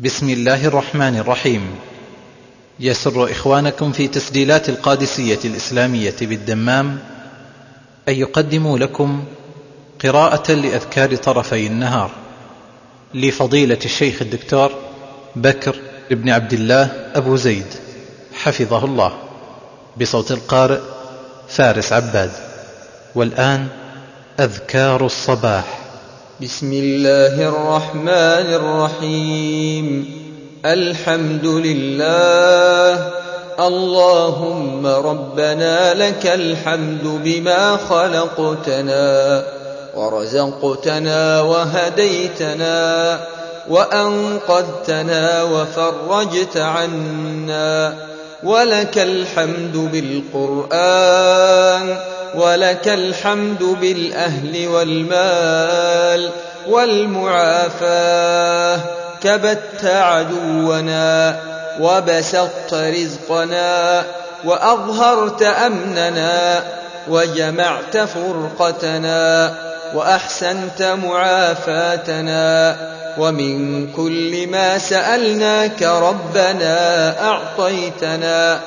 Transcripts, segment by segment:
بسم الله الرحمن الرحيم. يسر إخوانكم في تسجيلات القادسية الإسلامية بالدمام أن يقدموا لكم قراءة لأذكار طرفي النهار لفضيلة الشيخ الدكتور بكر بن عبد الله أبو زيد حفظه الله بصوت القارئ فارس عباد. والآن أذكار الصباح. بسم الله الرحمن الرحيم. الحمد لله اللهم ربنا لك الحمد بما خلقتنا ورزقتنا وهديتنا وأنقذتنا وفرجت عنا. ولك الحمد بالقرآن. ولك الحمد بالأهل والمال والمعافاة. كبت عدونا وبسطت رزقنا وأظهرت أمننا وجمعت فرقتنا وأحسنت معافاتنا. ومن كل ما سألناك ربنا أعطيتنا.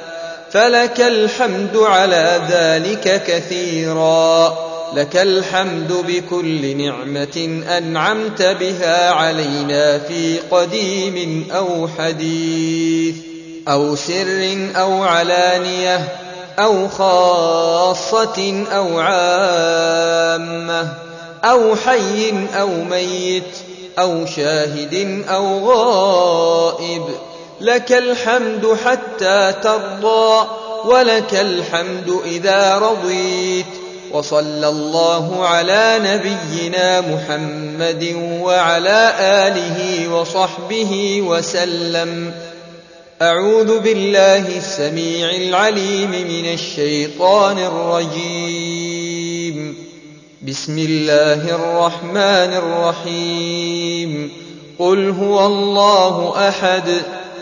فلك الحمد على ذلك كثيرا. لك الحمد بكل نعمة أنعمت بها علينا في قديم أو حديث أو سر أو علانية أو خاصة أو عامة أو حي أو ميت أو شاهد أو غائب لك الحمد حتى ترضى ولك الحمد إذا رضيت. وصلى الله على نبينا محمد وعلى آله وصحبه وسلم. أعوذ بالله السميع العليم من الشيطان الرجيم. بسم الله الرحمن الرحيم. قل هو الله أحد.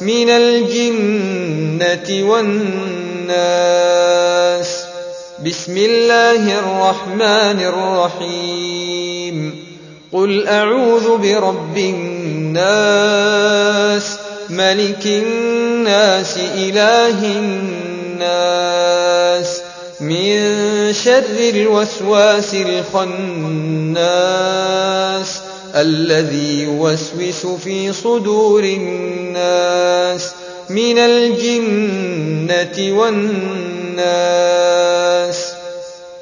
من الجنة والناس. بسم الله الرحمن الرحيم. قل أعوذ برب الناس. ملك الناس إله الناس. من شر الوسواس الخناس. الذي يوسوس في صدور الناس من الجنة والناس.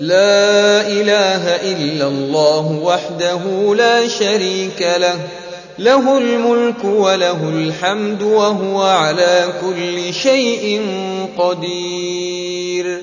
لا إله إلا الله وحده لا شريك له له الملك وله الحمد وهو على كل شيء قدير.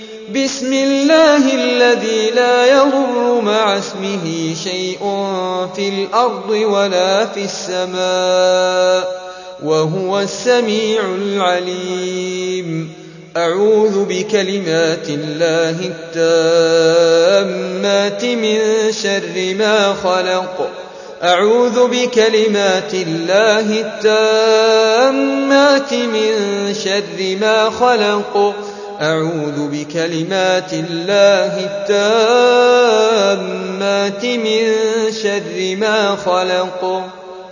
بسم الله الذي لا يضر مع اسمه شيء في الأرض ولا في السماء وهو السميع العليم. أعوذ بكلمات الله التامات من شر ما خلق. أعوذ بكلمات الله التامات من شر ما خلق. أعوذ بكلمات الله التامات من شر ما خلق.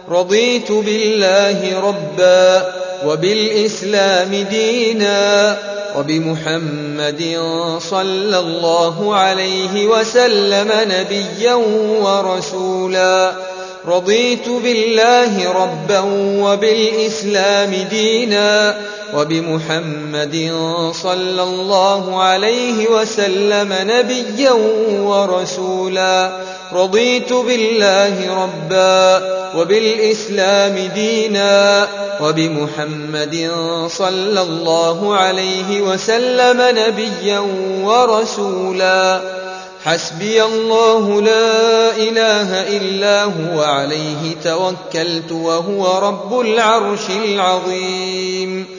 رضيت بالله ربا وبالإسلام دينا وبمحمد صلى الله عليه وسلم نبيا ورسولا. رضيت بالله ربا وبالإسلام دينا وبمحمد صلى الله عليه وسلم نبيا ورسولا. رضيت بالله ربا وبالإسلام دينا وبمحمد صلى الله عليه وسلم نبيا ورسولا. حسبي الله لا إله إلا هو عليه توكلت وهو رب العرش العظيم.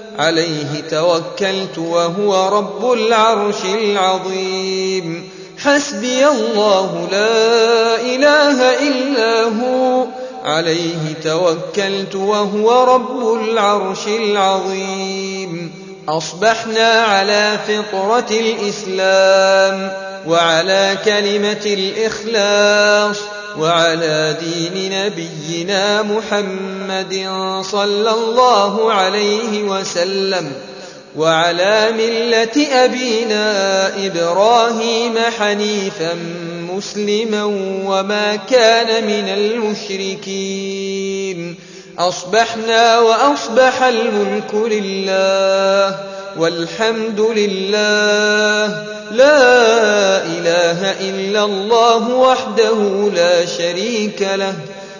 عليه توكلت وهو رب العرش العظيم. حسبي الله لا إله إلا هو. عليه توكلت وهو رب العرش العظيم. أصبحنا على فطرة الإسلام وعلى كلمة الإخلاص. وعلى دين نبينا محمد صلى الله عليه وسلم وعلى ملة أبينا إبراهيم حنيفا مسلما وما كان من المشركين. أصبحنا وأصبح الملك لله. والحمد لله. لا إله إلا الله وحده لا شريك له.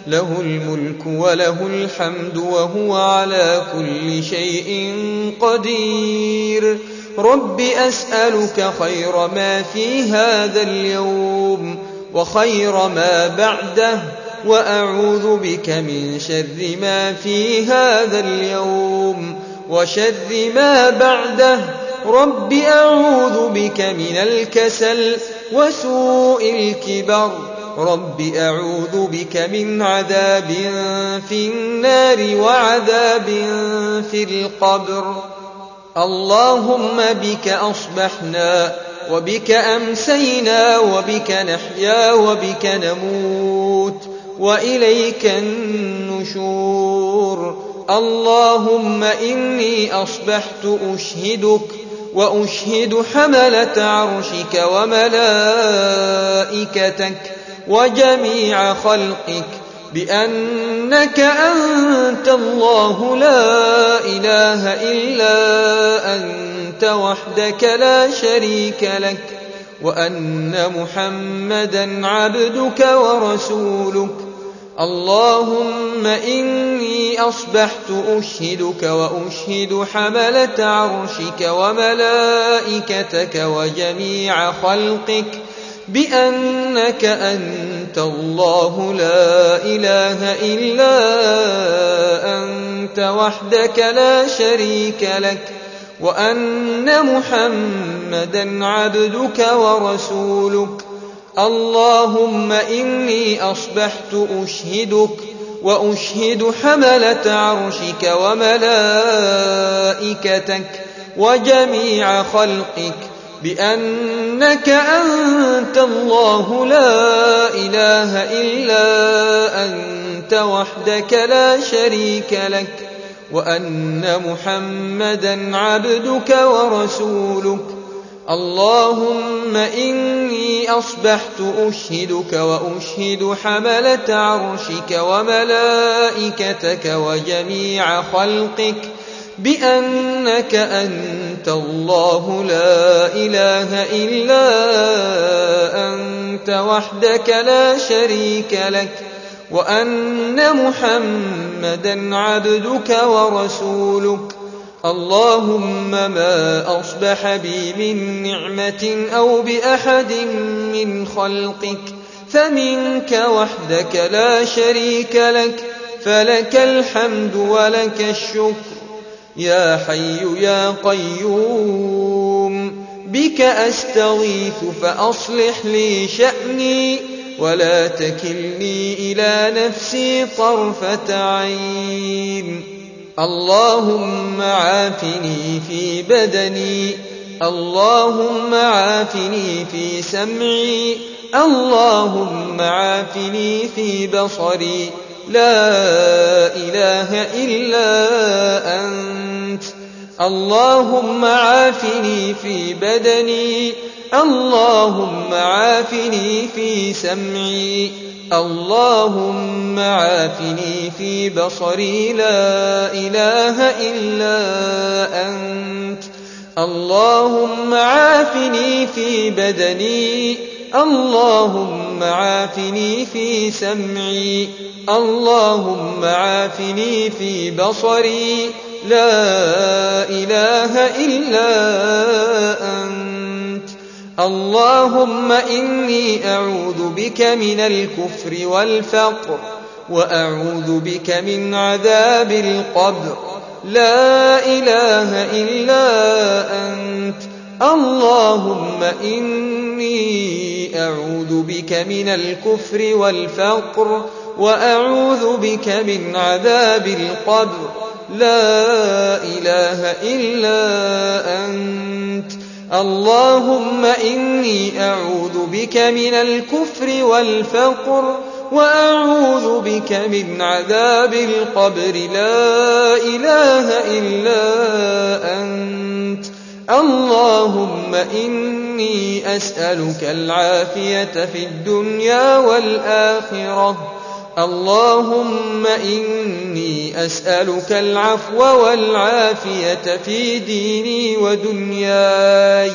له الملك وله الحمد وهو على كل شيء قدير. رب أسألك خير ما في هذا اليوم وخير ما بعده وأعوذ بك من شر ما في هذا اليوم. وشر ما بعده. رب أعوذ بك من الكسل وسوء الكبر. رب أعوذ بك من عذاب في النار وعذاب في القبر. اللهم بك أصبحنا وبك أمسينا وبك نحيا وبك نموت وإليك النشور. اللهم إني أصبحت أشهدك وأشهد حملة عرشك وملائكتك وجميع خلقك بأنك أنت الله لا إله إلا أنت وحدك لا شريك لك وأن محمدا عبدك ورسولك اللهم إني أصبحت أشهدك وأشهد حملة عرشك وملائكتك وجميع خلقك بأنك أنت الله لا إله إلا أنت وحدك لا شريك لك وأن محمدا عبدك ورسولك اللهم إني أصبحت أشهدك وأشهد حملة عرشك وملائكتك وجميع خلقك بأنك أنت الله لا إله إلا أنت وحدك لا شريك لك وأن محمدا عبدك ورسولك اللهم إني أصبحت أشهدك وأشهد حملة عرشك وملائكتك وجميع خلقك بأنك أنت الله لا إله إلا أنت وحدك لا شريك لك وأن محمدا عبدك ورسولك اللهم ما أصبح بي من نعمة أو بأحد من خلقك فمنك وحدك لا شريك لك فلك الحمد ولك الشكر. يا حي يا قيوم بك أستغيث فأصلح لي شأني ولا تكلني إلى نفسي طرفة عين. اللهم عافني في بدني اللهم عافني في سمعي اللهم عافني في بصري. لا إله إلا أنت. اللهم عافني في بدني اللهم عافني في سمعي. اللهم عافني في بصري. لا إله إلا أنت. اللهم عافني في بدني. اللهم عافني في سمعي. اللهم عافني في بصري. لا إله إلا أنت. اللهم إني أعوذ بك من الكفر والفقر وأعوذ بك من عذاب القبر. لا إله إلا أنت. اللهم إني أعوذ بك من الكفر والفقر وأعوذ بك من عذاب القبر. لا إله إلا أنت. اللهم إني أعوذ بك من الكفر والفقر وأعوذ بك من عذاب القبر. لا إله إلا أنت. اللهم إني أسألك العافية في الدنيا والآخرة. اللهم إني أسألك العفو والعافية في ديني ودنياي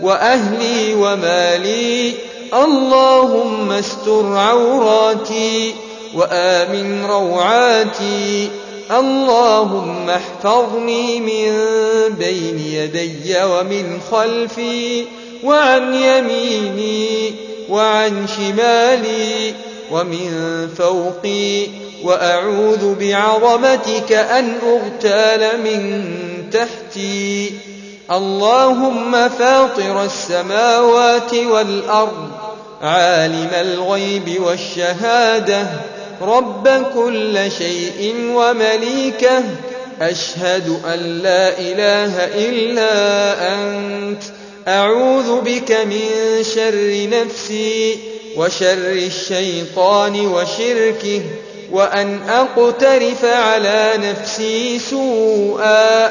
وأهلي ومالي. اللهم استر عوراتي وآمن روعاتي. اللهم احفظني من بين يدي ومن خلفي وعن يميني وعن شمالي. ومن فوقي وأعوذ بعظمتك أن أغتال من تحتي. اللهم فاطر السماوات والأرض عالم الغيب والشهادة. رب كل شيء ومليكه أشهد أن لا إله إلا أنت. أعوذ بك من شر نفسي. وشر الشيطان وشركه وأن أقترف على نفسي سوءا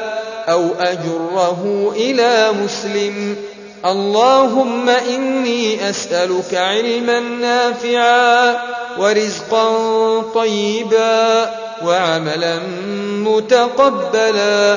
أو أجره إلى مسلم. اللهم إني أسألك علما نافعا ورزقا طيبا وعملا متقبلا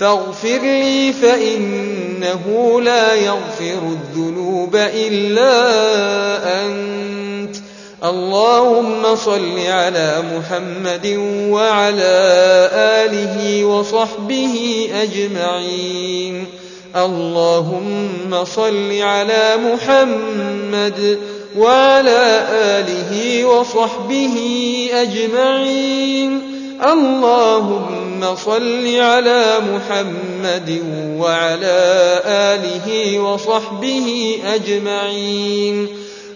فاغفر لي فإنه لا يغفر الذنوب إلا أنت. اللهم صل على محمد وعلى آله وصحبه أجمعين. اللهم صل على محمد وعلى آله وصحبه أجمعين. اللهم صل على محمد وعلى آله وصحبه أجمعين.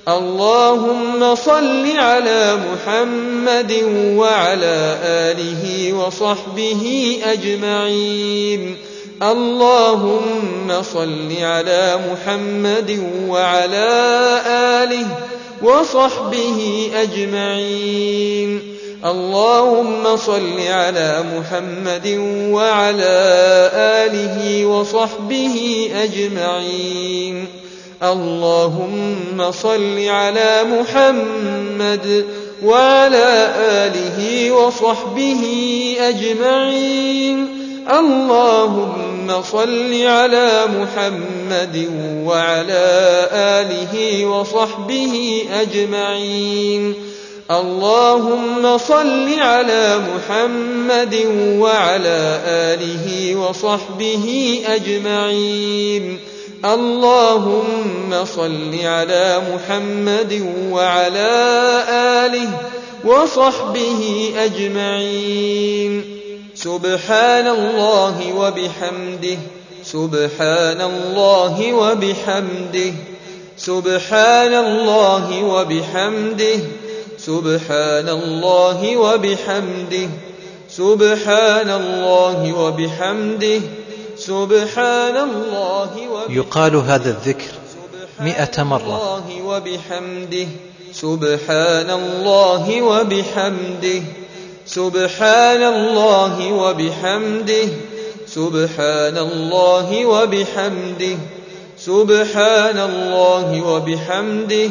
اللهم صل على محمد وعلى آله وصحبه أجمعين. اللهم صل على محمد وعلى آله وصحبه أجمعين. اللهم صل على محمد وعلى آله وصحبه أجمعين. اللهم صل على محمد وعلى آله وصحبه أجمعين. اللهم صل على محمد وعلى آله وصحبه أجمعين. اللهم صل على محمد وعلى آله وصحبه أجمعين. اللهم صل على محمد وعلى آله وصحبه أجمعين. سبحان الله وبحمده. سبحان الله وبحمده. سبحان الله وبحمده. سبحان الله وبحمده سبحان الله وبحمده سبحان الله وبحمده يقال هذا الذكر مئة مرة. الله وبحمده سبحان الله وبحمده سبحان الله وبحمده سبحان الله وبحمده سبحان الله وبحمده.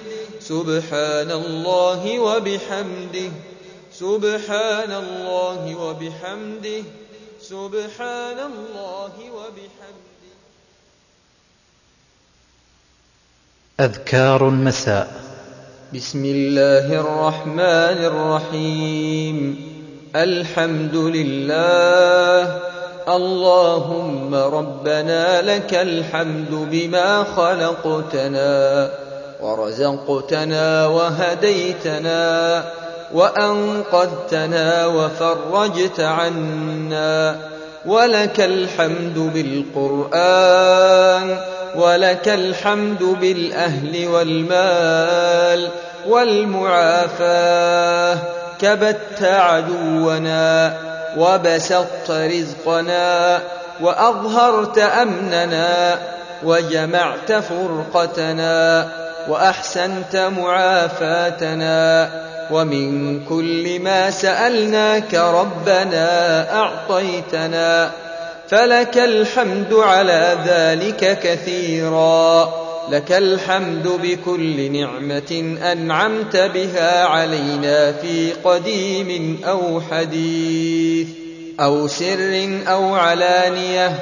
سبحان الله وبحمده. سبحان الله وبحمده. سبحان الله وبحمده. أذكار المساء. بسم الله الرحمن الرحيم. الحمد لله. اللهم ربنا لك الحمد بما خلقتنا. ورزقتنا وهديتنا وأنقذتنا وفرجت عنا ولك الحمد بالقرآن ولك الحمد بالأهل والمال والمعافاة كبت عدونا وبسطت رزقنا وأظهرت أمننا وجمعت فرقتنا وأحسنت معافاتنا ومن كل ما سألناك ربنا أعطيتنا فلك الحمد على ذلك كثيرا لك الحمد بكل نعمة أنعمت بها علينا في قديم أو حديث أو سر أو علانية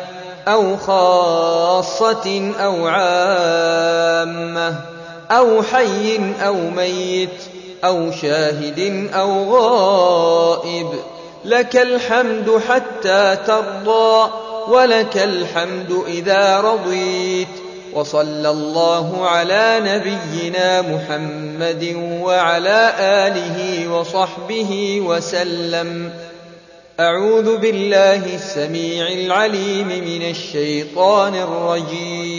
أو خاصة أو عامة أو حي أو ميت أو شاهد أو غائب لك الحمد حتى ترضى ولك الحمد إذا رضيت. وصلى الله على نبينا محمد وعلى آله وصحبه وسلم. أعوذ بالله السميع العليم من الشيطان الرجيم.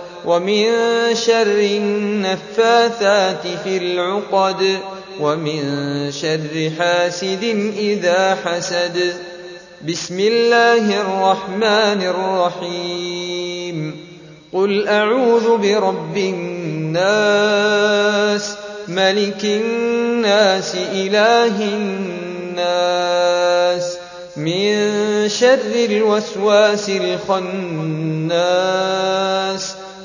ومن شر النفاثات في العقد ومن شر حاسد إذا حسد. بسم الله الرحمن الرحيم. قل أعوذ برب الناس ملك الناس إله الناس. من شر الوسواس الخناس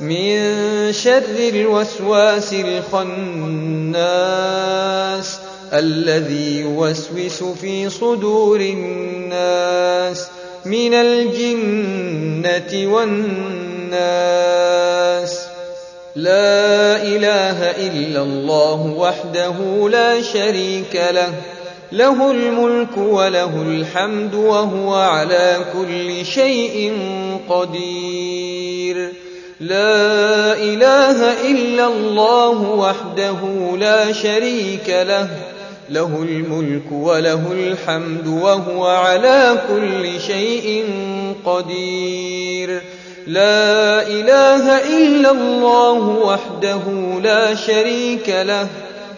من شر الوسواس الخناس الذي يوسوس في صدور الناس من الجنة والناس. لا إله إلا الله وحده لا شريك له. له الملك وله الحمد وهو على كل شيء قدير. لا إله إلا الله وحده لا شريك له. له الملك وله الحمد وهو على كل شيء قدير. لا إله إلا الله وحده لا شريك له.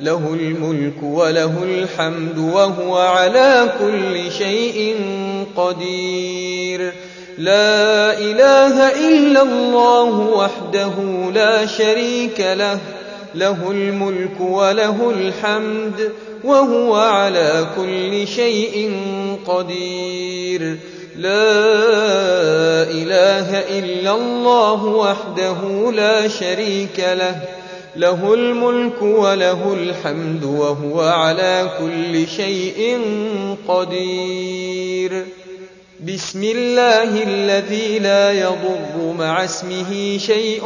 له الملك وله الحمد وهو على كل شيء قدير. لا إله إلا الله وحده لا شريك له له الملك وله الحمد وهو على كل شيء قدير. لا إله إلا الله وحده لا شريك له له الملك وله الحمد وهو على كل شيء قدير. بسم الله الذي لا يضر مع اسمه شيء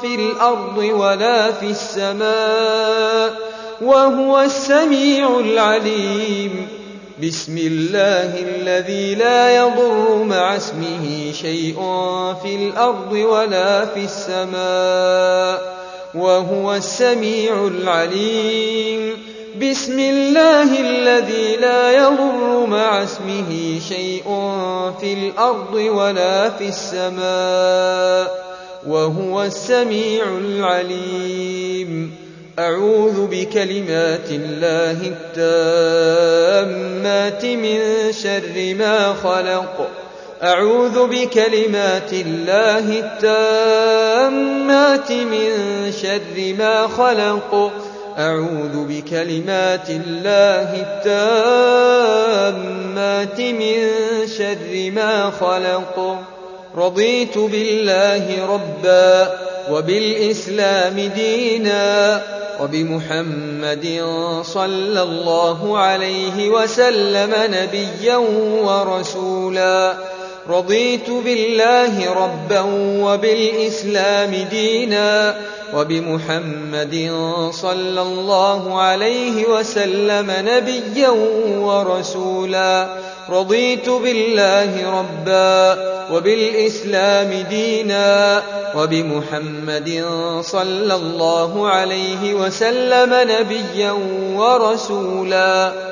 في الأرض ولا في السماء وهو السميع العليم. بسم الله الذي لا يضر مع اسمه شيء في الأرض ولا في السماء وهو السميع العليم. بسم الله الذي لا يضر مع اسمه شيء في الأرض ولا في السماء وهو السميع العليم. أعوذ بكلمات الله التامات من شر ما خلق. أعوذ بكلمات الله التامات من شر ما خلق. أعوذ بكلمات الله التامات من شر ما خلق. رضيت بالله ربا وبالإسلام دينا وبمحمد صلى الله عليه وسلم نبيا ورسولا. رضيت بالله ربا وبالإسلام دينا وبمحمد صلى الله عليه وسلم نبيا ورسولا. رضيت بالله ربا وبالإسلام دينا وبمحمد صلى الله عليه وسلم نبيا ورسولا.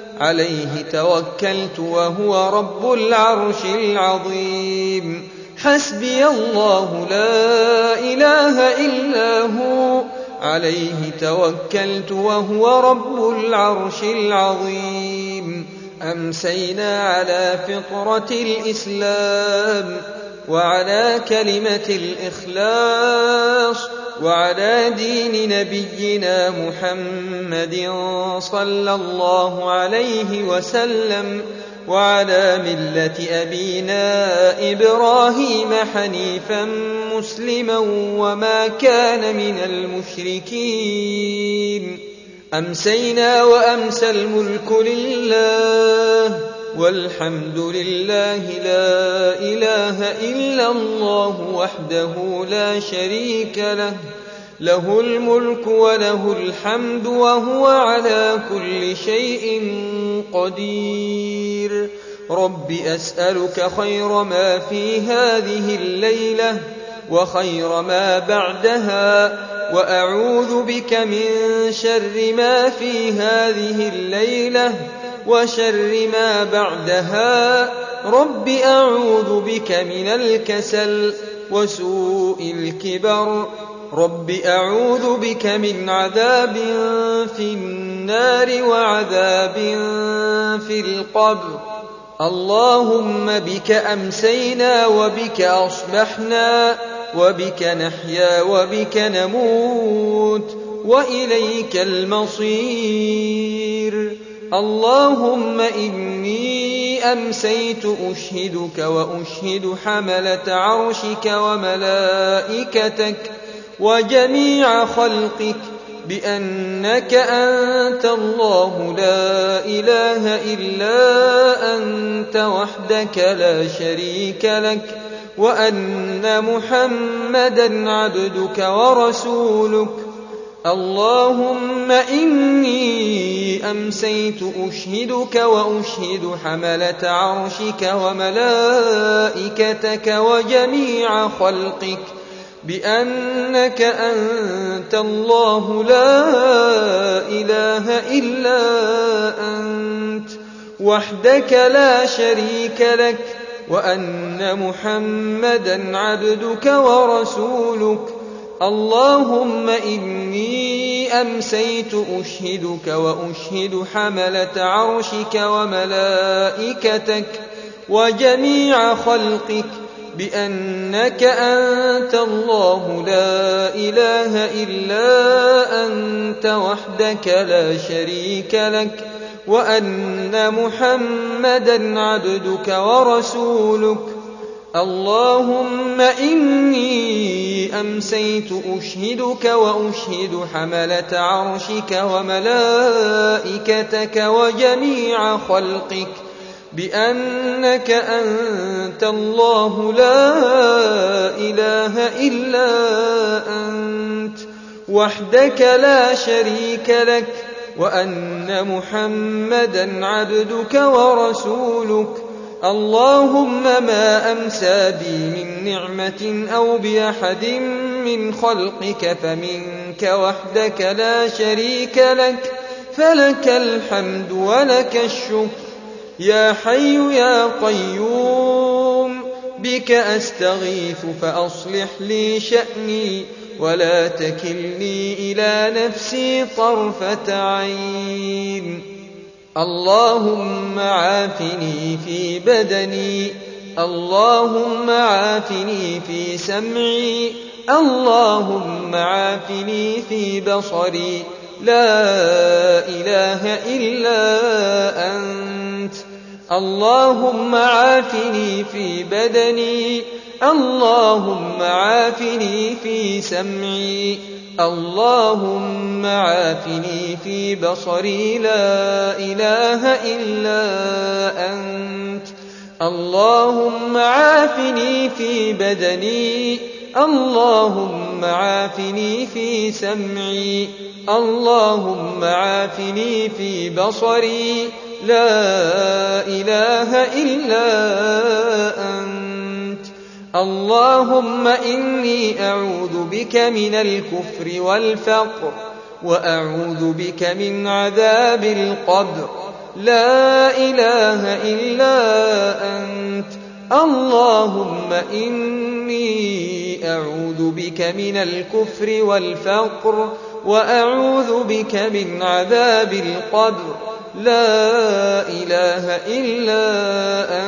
عليه توكلت وهو رب العرش العظيم. حسبي الله لا إله إلا هو. عليه توكلت وهو رب العرش العظيم. أمسينا على فطرة الإسلام وعلى كلمة الإخلاص. وعلى دين نبينا محمد صلى الله عليه وسلم وعلى ملة أبينا إبراهيم حنيفا مسلما وما كان من المشركين. أمسينا وأمسى الملك لله. والحمد لله لا إله إلا الله وحده لا شريك له. له الملك وله الحمد وهو على كل شيء قدير. رب أسألك خير ما في هذه الليلة وخير ما بعدها وأعوذ بك من شر ما في هذه الليلة وشر ما بعدها. رب أعوذ بك من الكسل وسوء الكبر. رب أعوذ بك من عذاب في النار وعذاب في القبر. اللهم بك أمسينا وبك أصبحنا وبك نحيا وبك نموت وإليك المصير. اللهم إني أمسيت أشهدك وأشهد حملة عرشك وملائكتك وجميع خلقك بأنك أنت الله لا إله إلا أنت وحدك لا شريك لك وأن محمدا عبدك ورسولك اللهم إني أمسيت أشهدك وأشهد حملة عرشك وملائكتك وجميع خلقك بأنك أنت الله لا إله إلا أنت وحدك لا شريك لك وأن محمدا عبدك ورسولك اللهم إني أمسيت أشهدك وأشهد حملة عرشك وملائكتك وجميع خلقك بأنك أنت الله لا إله إلا أنت وحدك لا شريك لك وأن محمدا عبدك ورسولك اللهم إني أمسيت أشهدك وأشهد حملة عرشك وملائكتك وجميع خلقك بأنك أنت الله لا إله إلا أنت وحدك لا شريك لك وأن محمدا عبدك ورسولك اللهم ما أمسى بي من نعمة أو بأحد من خلقك فمنك وحدك لا شريك لك فلك الحمد ولك الشكر. يا حي يا قيوم بك أستغيث فأصلح لي شأني ولا تكلني إلى نفسي طرفة عين. اللهم عافني في بدني اللهم عافني في سمعي اللهم عافني في بصري. لا إله إلا أنت. اللهم عافني في بدني اللهم عافني في سمعي. اللهم عافني في بصري لا إله إلا أنت. اللهم عافني في بدني اللهم عافني في سمعي اللهم عافني في بصري لا إله إلا أنت. اللهم إني أعوذ بك من الكفر والفقر وأعوذ بك من عذاب القبر. لا إله إلا أنت. اللهم إني أعوذ بك من الكفر والفقر وأعوذ بك من عذاب القبر. لا إله إلا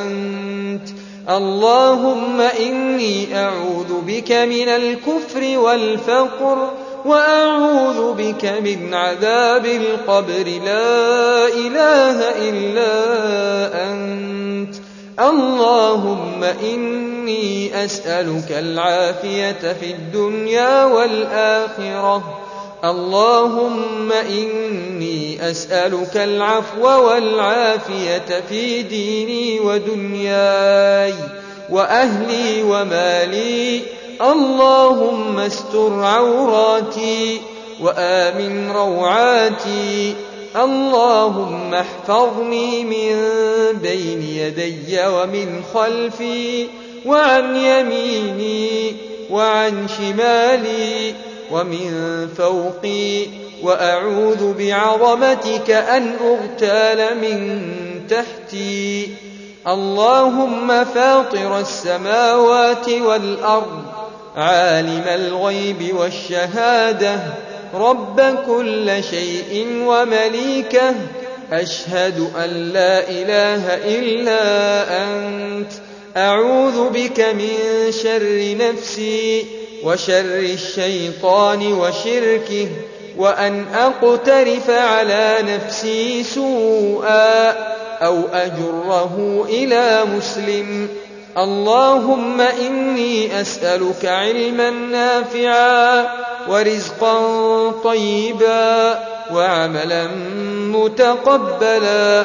أنت. اللهم إني أعوذ بك من الكفر والفقر وأعوذ بك من عذاب القبر. لا إله إلا أنت. اللهم إني أسألك العافية في الدنيا والآخرة. اللهم إني أسألك العفو والعافية في ديني ودنياي وأهلي ومالي. اللهم استر عوراتي وآمن روعاتي. اللهم احفظني من بين يدي ومن خلفي وعن يميني وعن شمالي. ومن فوقي وأعوذ بعظمتك أن أغتال من تحتي. اللهم فاطر السماوات والأرض عالم الغيب والشهادة رب كل شيء ومليكه أشهد أن لا إله إلا أنت أعوذ بك من شر نفسي. وشر الشيطان وشركه وأن أقترف على نفسي سوءا أو أجره إلى مسلم. اللهم إني أسألك علما نافعا ورزقا طيبا وعملا متقبلا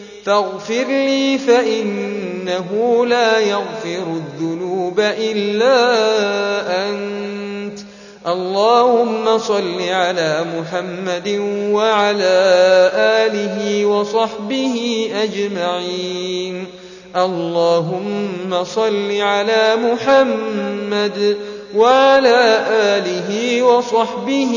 فاغفر لي فإنه لا يغفر الذنوب إلا أنت. اللهم صل على محمد وعلى آله وصحبه أجمعين. اللهم صل على محمد وعلى آله وصحبه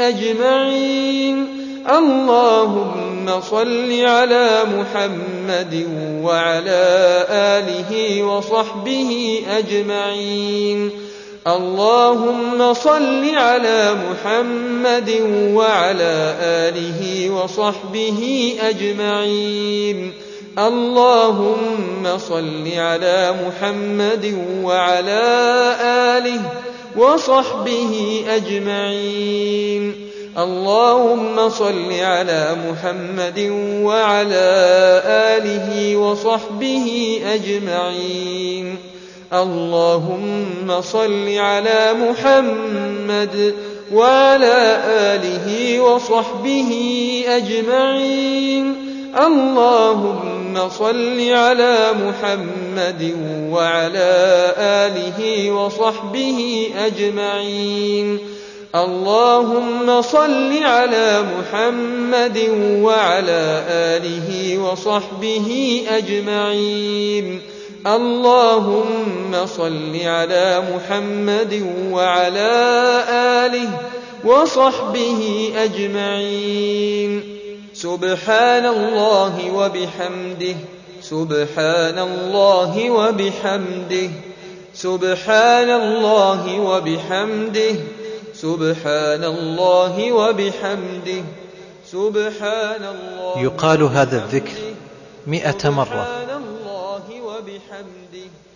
أجمعين. اللهم صل على محمد وعلى آله وصحبه أجمعين. اللهم صل على محمد وعلى آله وصحبه أجمعين. اللهم صل على محمد وعلى آله وصحبه أجمعين. اللهم صل على محمد وعلى آله وصحبه أجمعين. اللهم صل على محمد وعلى آله وصحبه أجمعين. اللهم صل على محمد وعلى آله وصحبه أجمعين. اللهم صل على محمد وعلى آله وصحبه أجمعين. اللهم صل على محمد وعلى آله وصحبه أجمعين. سبحان الله وبحمده. سبحان الله وبحمده. سبحان الله وبحمده. سبحان الله وبحمده. سبحان الله يقال هذا الذكر مئة مرة.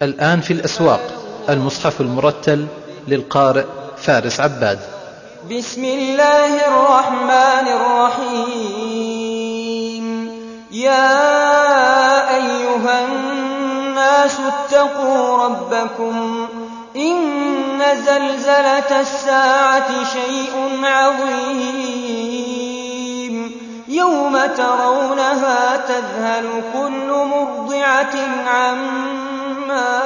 الآن في الأسواق المصحف المرتل للقارئ فارس عباد. بسم الله الرحمن الرحيم. يا أيها الناس اتقوا ربكم إن زلزلة الساعة شيء عظيم. يوم ترونها تذهل كل مرضعة عما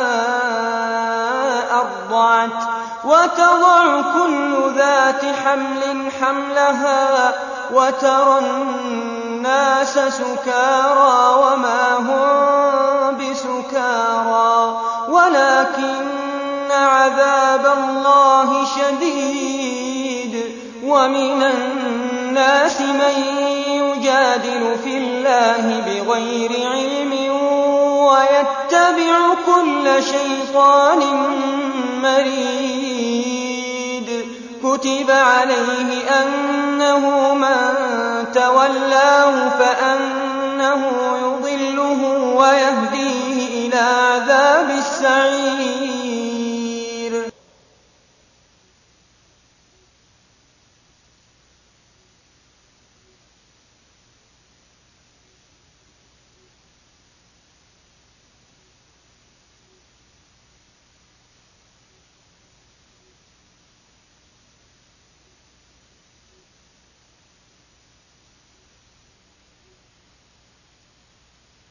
أرضعت وتضع كل ذات حمل حملها وترى الناس سكارى وما هم بسكارى ولكن عذاب الله شديد ومن الناس من يجادل في الله بغير علم ويتبع كل شيطان مريد. كتب عليه أنه من تولاه فأنه يضله ويهديه إلى عذاب السعير.